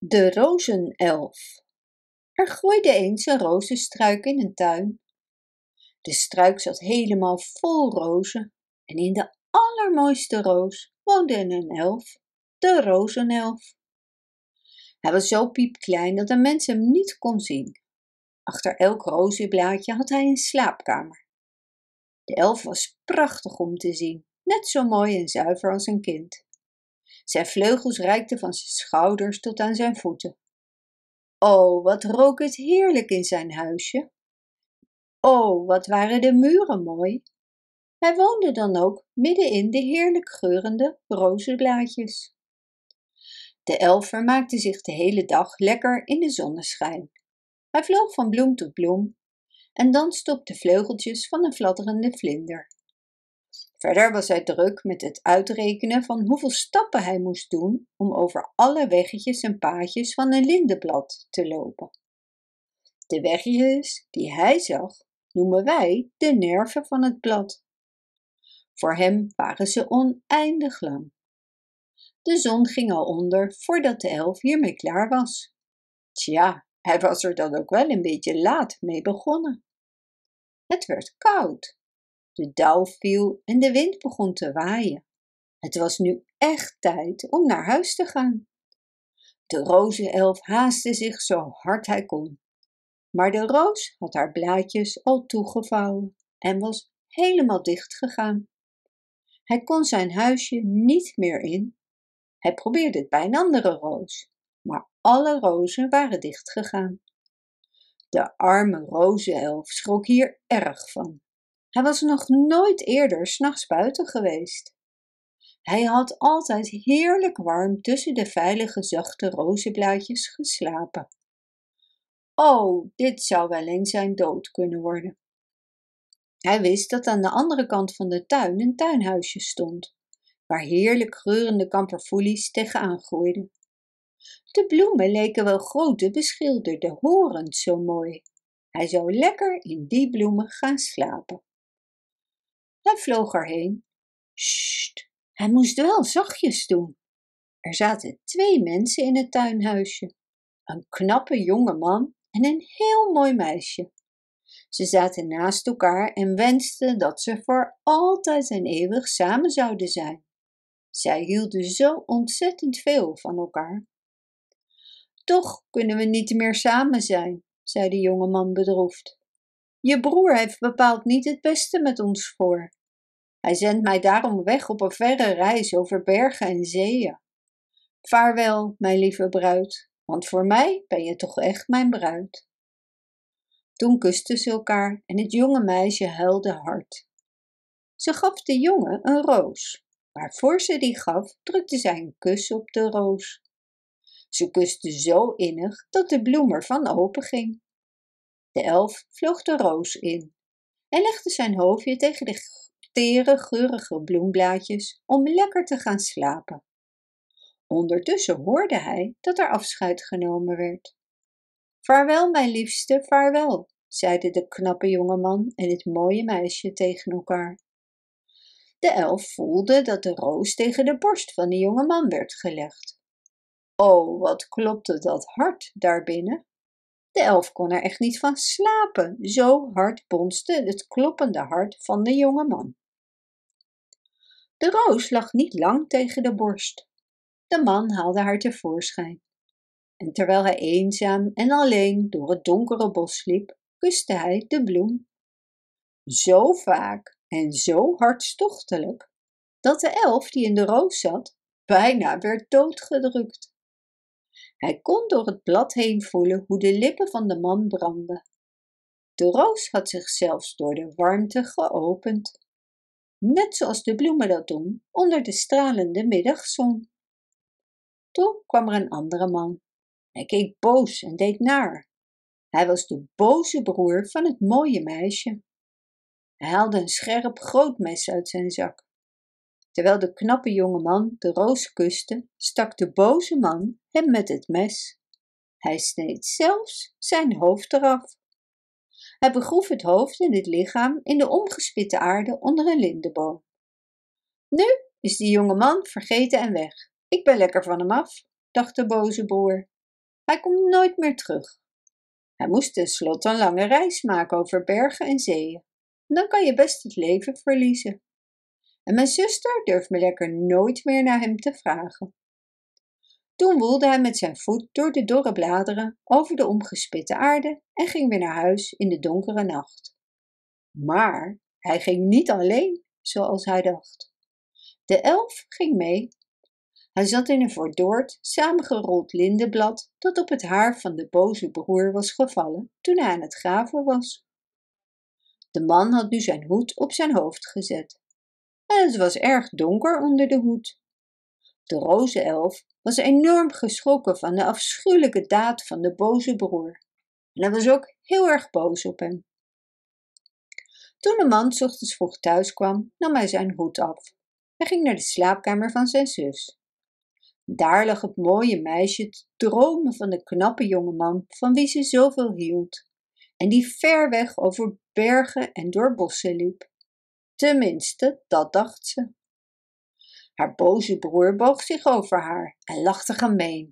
De rozenelf. Er groeide eens een rozenstruik in een tuin. De struik zat helemaal vol rozen en in de allermooiste roos woonde een elf, de rozenelf. Hij was zo piepklein dat een mens hem niet kon zien. Achter elk rozenblaadje had hij een slaapkamer. De elf was prachtig om te zien, net zo mooi en zuiver als een kind. Zijn vleugels reikten van zijn schouders tot aan zijn voeten. O, wat rook het heerlijk in zijn huisje! O, wat waren de muren mooi! Hij woonde dan ook midden in de heerlijk geurende rozenblaadjes. De elf vermaakte zich de hele dag lekker in de zonneschijn. Hij vloog van bloem tot bloem en danste op de vleugeltjes van een fladderende vlinder. Verder was hij druk met het uitrekenen van hoeveel stappen hij moest doen om over alle weggetjes en paadjes van een lindenblad te lopen. De weggetjes die hij zag, noemen wij de nerven van het blad. Voor hem waren ze oneindig lang. De zon ging al onder voordat de elf hiermee klaar was. Tja, hij was er dan ook wel een beetje laat mee begonnen. Het werd koud de dauw viel en de wind begon te waaien. Het was nu echt tijd om naar huis te gaan. De rozenelf haastte zich zo hard hij kon. Maar de roos had haar blaadjes al toegevouwen en was helemaal dicht gegaan. Hij kon zijn huisje niet meer in. Hij probeerde het bij een andere roos, maar alle rozen waren dichtgegaan. De arme rozenelf schrok hier erg van. Hij was nog nooit eerder s'nachts buiten geweest. Hij had altijd heerlijk warm tussen de veilige zachte rozenblaadjes geslapen. Oh, dit zou wel eens zijn dood kunnen worden. Hij wist dat aan de andere kant van de tuin een tuinhuisje stond, waar heerlijk geurende kamperfoelies tegenaan groeiden. De bloemen leken wel grote beschilderde horens zo mooi. Hij zou lekker in die bloemen gaan slapen. Hij vloog erheen. Sst, hij moest wel zachtjes doen. Er zaten twee mensen in het tuinhuisje. Een knappe jonge man en een heel mooi meisje. Ze zaten naast elkaar en wensten dat ze voor altijd en eeuwig samen zouden zijn. Zij hielden zo ontzettend veel van elkaar. Toch kunnen we niet meer samen zijn, zei de jonge man bedroefd. Je broer heeft bepaald niet het beste met ons voor. Hij zendt mij daarom weg op een verre reis over bergen en zeeën. Vaarwel, mijn lieve bruid, want voor mij ben je toch echt mijn bruid. Toen kusten ze elkaar en het jonge meisje huilde hard. Ze gaf de jongen een roos, maar voor ze die gaf, drukte zij een kus op de roos. Ze kuste zo innig dat de bloem ervan openging. De elf vloog de roos in en legde zijn hoofdje tegen de tere, geurige bloemblaadjes om lekker te gaan slapen. Ondertussen hoorde hij dat er afscheid genomen werd. Vaarwel, mijn liefste, vaarwel, zeiden de knappe jongeman en het mooie meisje tegen elkaar. De elf voelde dat de roos tegen de borst van de jonge man werd gelegd. O, wat klopte dat hard daarbinnen! De elf kon er echt niet van slapen, zo hard bonste het kloppende hart van de jonge man. De roos lag niet lang tegen de borst. De man haalde haar tevoorschijn. En terwijl hij eenzaam en alleen door het donkere bos liep, kuste hij de bloem. Zo vaak en zo hartstochtelijk, dat de elf die in de roos zat, bijna werd doodgedrukt. Hij kon door het blad heen voelen hoe de lippen van de man brandden. De roos had zich zelfs door de warmte geopend net zoals de bloemen dat doen onder de stralende middagzon. Toen kwam er een andere man. Hij keek boos en deed naar. Hij was de boze broer van het mooie meisje. Hij haalde een scherp groot mes uit zijn zak. Terwijl de knappe jonge man de roos kuste, stak de boze man hem met het mes. Hij sneed zelfs zijn hoofd eraf. Hij begroef het hoofd en het lichaam in de omgespitte aarde onder een lindeboom. Nu is die jonge man vergeten en weg. Ik ben lekker van hem af, dacht de boze boer. Hij komt nooit meer terug. Hij moest tenslotte een lange reis maken over bergen en zeeën. Dan kan je best het leven verliezen. En mijn zuster durft me lekker nooit meer naar hem te vragen. Toen woelde hij met zijn voet door de dorre bladeren over de omgespitte aarde en ging weer naar huis in de donkere nacht. Maar hij ging niet alleen, zoals hij dacht. De elf ging mee. Hij zat in een verdoord, samengerold lindenblad dat op het haar van de boze broer was gevallen toen hij aan het graven was. De man had nu zijn hoed op zijn hoofd gezet. En het was erg donker onder de hoed. De rozenelf was enorm geschrokken van de afschuwelijke daad van de boze broer. En hij was ook heel erg boos op hem. Toen de man ochtends vroeg thuis kwam, nam hij zijn hoed af. Hij ging naar de slaapkamer van zijn zus. Daar lag het mooie meisje te dromen van de knappe jonge man van wie ze zoveel hield en die ver weg over bergen en door bossen liep. Tenminste, dat dacht ze. Haar boze broer boog zich over haar en lachte gemeen.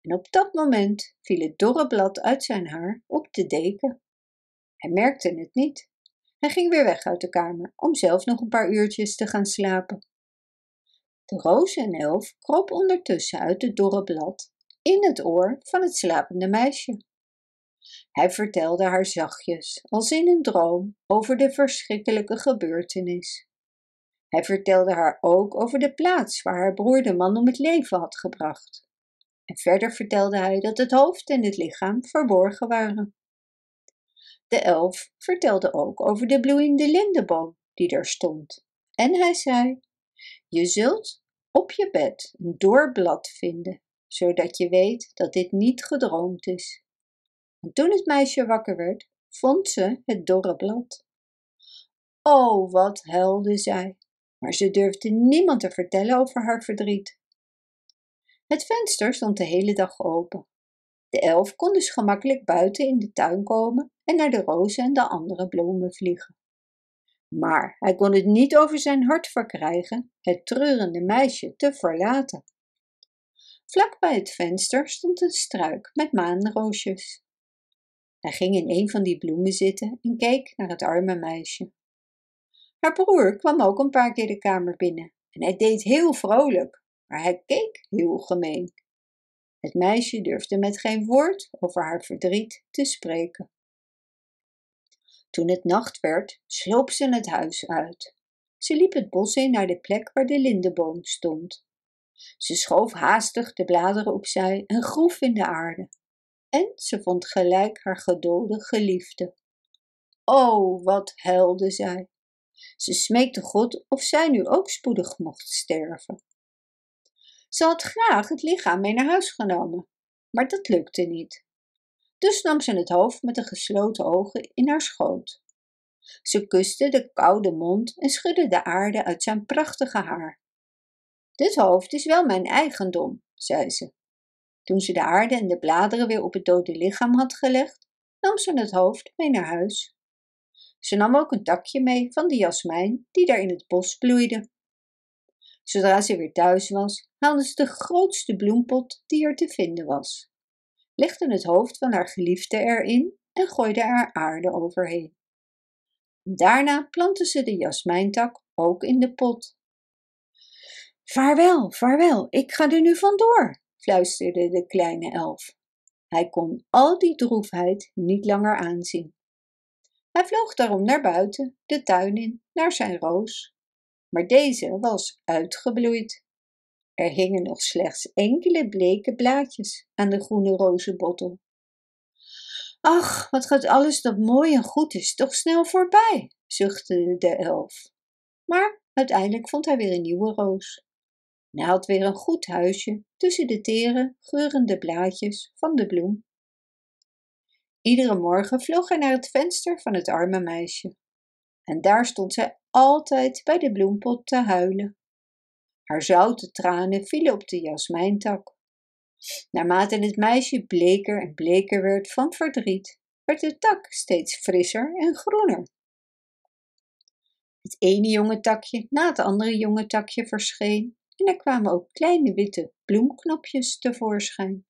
En op dat moment viel het dorre blad uit zijn haar op de deken. Hij merkte het niet. Hij ging weer weg uit de kamer om zelf nog een paar uurtjes te gaan slapen. De rozenelf kroop ondertussen uit het dorre blad in het oor van het slapende meisje. Hij vertelde haar zachtjes, als in een droom, over de verschrikkelijke gebeurtenis. Hij vertelde haar ook over de plaats waar haar broer de man om het leven had gebracht. En verder vertelde hij dat het hoofd en het lichaam verborgen waren. De elf vertelde ook over de bloeiende lindeboom die daar stond. En hij zei: Je zult op je bed een doorblad vinden, zodat je weet dat dit niet gedroomd is. En toen het meisje wakker werd, vond ze het dorre blad. Oh, wat huilde zij, maar ze durfde niemand te vertellen over haar verdriet. Het venster stond de hele dag open. De elf kon dus gemakkelijk buiten in de tuin komen en naar de rozen en de andere bloemen vliegen. Maar hij kon het niet over zijn hart verkrijgen het treurende meisje te verlaten. Vlak bij het venster stond een struik met maanroosjes. Hij ging in een van die bloemen zitten en keek naar het arme meisje. Haar broer kwam ook een paar keer de kamer binnen en hij deed heel vrolijk, maar hij keek heel gemeen. Het meisje durfde met geen woord over haar verdriet te spreken. Toen het nacht werd, sloop ze het huis uit. Ze liep het bos in naar de plek waar de lindeboom stond. Ze schoof haastig de bladeren opzij en groef in de aarde en ze vond gelijk haar gedode geliefde. O, wat huilde zij! Ze smeekte God of zij nu ook spoedig mocht sterven. Ze had graag het lichaam mee naar huis genomen, maar dat lukte niet. Dus nam ze het hoofd met de gesloten ogen in haar schoot. Ze kuste de koude mond en schudde de aarde uit zijn prachtige haar. Dit hoofd is wel mijn eigendom, zei ze. Toen ze de aarde en de bladeren weer op het dode lichaam had gelegd, nam ze het hoofd mee naar huis. Ze nam ook een takje mee van de jasmijn die daar in het bos bloeide. Zodra ze weer thuis was, haalde ze de grootste bloempot die er te vinden was, legde het hoofd van haar geliefde erin en gooide er aarde overheen. Daarna plantte ze de jasmijntak ook in de pot. Vaarwel, vaarwel, ik ga er nu vandoor, fluisterde de kleine elf. Hij kon al die droefheid niet langer aanzien. Hij vloog daarom naar buiten, de tuin in, naar zijn roos. Maar deze was uitgebloeid. Er hingen nog slechts enkele bleke blaadjes aan de groene rozenbottel. Ach, wat gaat alles dat mooi en goed is toch snel voorbij, zuchtte de elf. Maar uiteindelijk vond hij weer een nieuwe roos. En had weer een goed huisje tussen de tere, geurende blaadjes van de bloem. Iedere morgen vloog hij naar het venster van het arme meisje. En daar stond zij altijd bij de bloempot te huilen. Haar zoute tranen vielen op de jasmijntak. Naarmate het meisje bleker en bleker werd van verdriet, werd de tak steeds frisser en groener. Het ene jonge takje na het andere jonge takje verscheen en er kwamen ook kleine witte bloemknopjes tevoorschijn.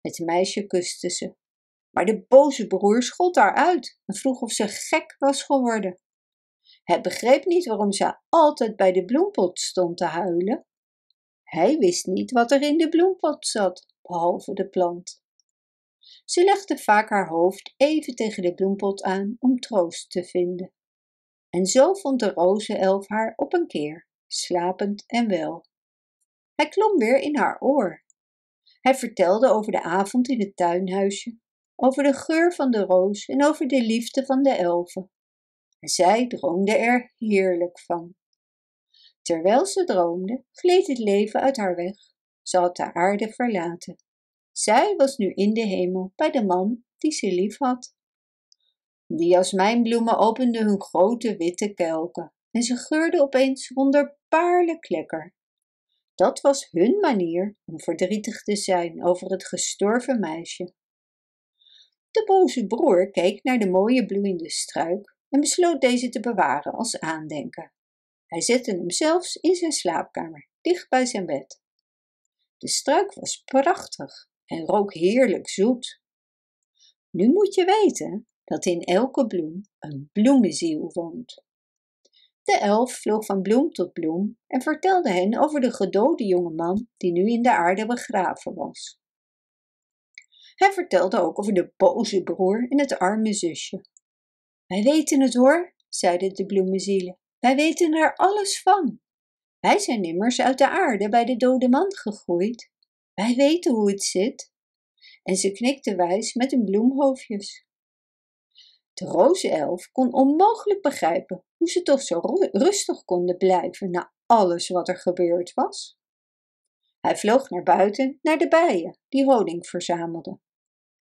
Het meisje kuste ze. Maar de boze broer schold haar uit en vroeg of ze gek was geworden. Hij begreep niet waarom ze altijd bij de bloempot stond te huilen. Hij wist niet wat er in de bloempot zat, behalve de plant. Ze legde vaak haar hoofd even tegen de bloempot aan om troost te vinden. En zo vond de rozenelf haar op een keer, slapend en wel. Hij klom weer in haar oor. Hij vertelde over de avond in het tuinhuisje, over de geur van de roos en over de liefde van de elfen. En zij droomde er heerlijk van. Terwijl ze droomde, gleed het leven uit haar weg. Ze had de aarde verlaten. Zij was nu in de hemel bij de man die ze lief had. De jasmijnbloemen openden hun grote witte kelken en ze geurden opeens wonderbaarlijk lekker. Dat was hun manier om verdrietig te zijn over het gestorven meisje. De boze broer keek naar de mooie bloeiende struik en besloot deze te bewaren als aandenken. Hij zette hem zelfs in zijn slaapkamer, dicht bij zijn bed. De struik was prachtig en rook heerlijk zoet. Nu moet je weten dat in elke bloem een bloemenziel woont. De elf vloog van bloem tot bloem en vertelde hen over de gedode jonge man die nu in de aarde begraven was. Hij vertelde ook over de boze broer en het arme zusje. Wij weten het hoor, zeiden de bloemenzielen. Wij weten er alles van. Wij zijn immers uit de aarde bij de dode man gegroeid. Wij weten hoe het zit. En ze knikte wijs met hun bloemhoofdjes. De rozenelf kon onmogelijk begrijpen hoe ze toch zo rustig konden blijven na alles wat er gebeurd was. Hij vloog naar buiten naar de bijen die honing verzamelden.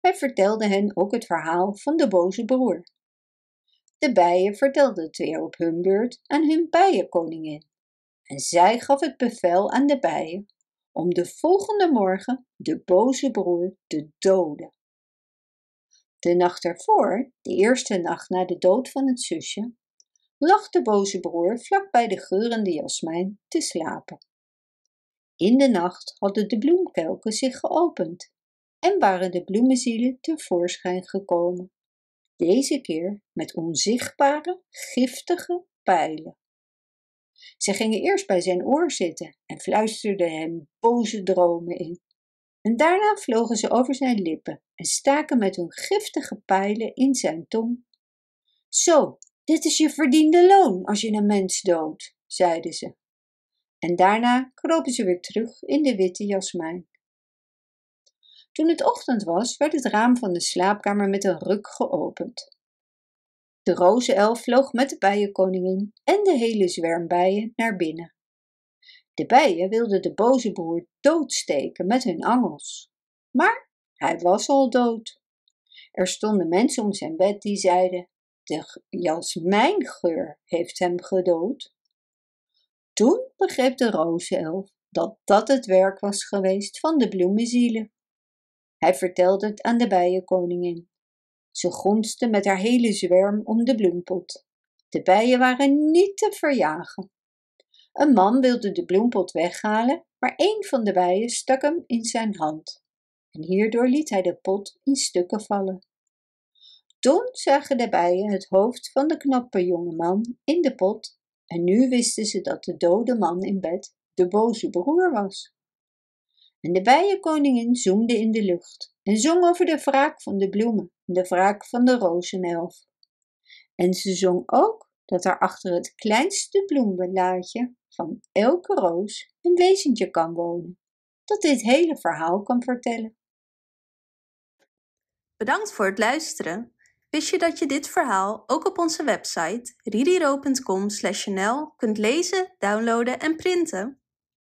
Hij vertelde hen ook het verhaal van de boze broer. De bijen vertelden het weer op hun beurt aan hun bijenkoningin. En zij gaf het bevel aan de bijen om de volgende morgen de boze broer te doden. De nacht ervoor, de eerste nacht na de dood van het zusje, lag de boze broer vlak bij de geurende jasmijn te slapen. In de nacht hadden de bloemkelken zich geopend en waren de bloemenzielen tevoorschijn gekomen deze keer met onzichtbare, giftige pijlen. Ze gingen eerst bij zijn oor zitten en fluisterden hem boze dromen in. En daarna vlogen ze over zijn lippen en staken met hun giftige pijlen in zijn tong. Zo, dit is je verdiende loon als je een mens doodt, zeiden ze. En daarna kropen ze weer terug in de witte jasmijn. Toen het ochtend was, werd het raam van de slaapkamer met een ruk geopend. De rozenelf vloog met de bijenkoningin en de hele zwerm bijen naar binnen. De bijen wilden de boze broer doodsteken met hun angels. Maar hij was al dood. Er stonden mensen om zijn bed die zeiden: De jasmijngeur heeft hem gedood. Toen begreep de rozenelf dat dat het werk was geweest van de bloemenzielen. Hij vertelde het aan de bijenkoningin. Ze gonste met haar hele zwerm om de bloempot. De bijen waren niet te verjagen. Een man wilde de bloempot weghalen, maar een van de bijen stak hem in zijn hand. En hierdoor liet hij de pot in stukken vallen. Toen zagen de bijen het hoofd van de knappe jonge man in de pot en nu wisten ze dat de dode man in bed de boze broer was. En de bijenkoningin zoemde in de lucht en zong over de wraak van de bloemen, de wraak van de rozenelf. En ze zong ook dat er achter het kleinste bloemblaadje van elke roos een wezentje kan wonen, dat dit hele verhaal kan vertellen. Bedankt voor het luisteren. Wist je dat je dit verhaal ook op onze website ridiro.com/nl kunt lezen, downloaden en printen?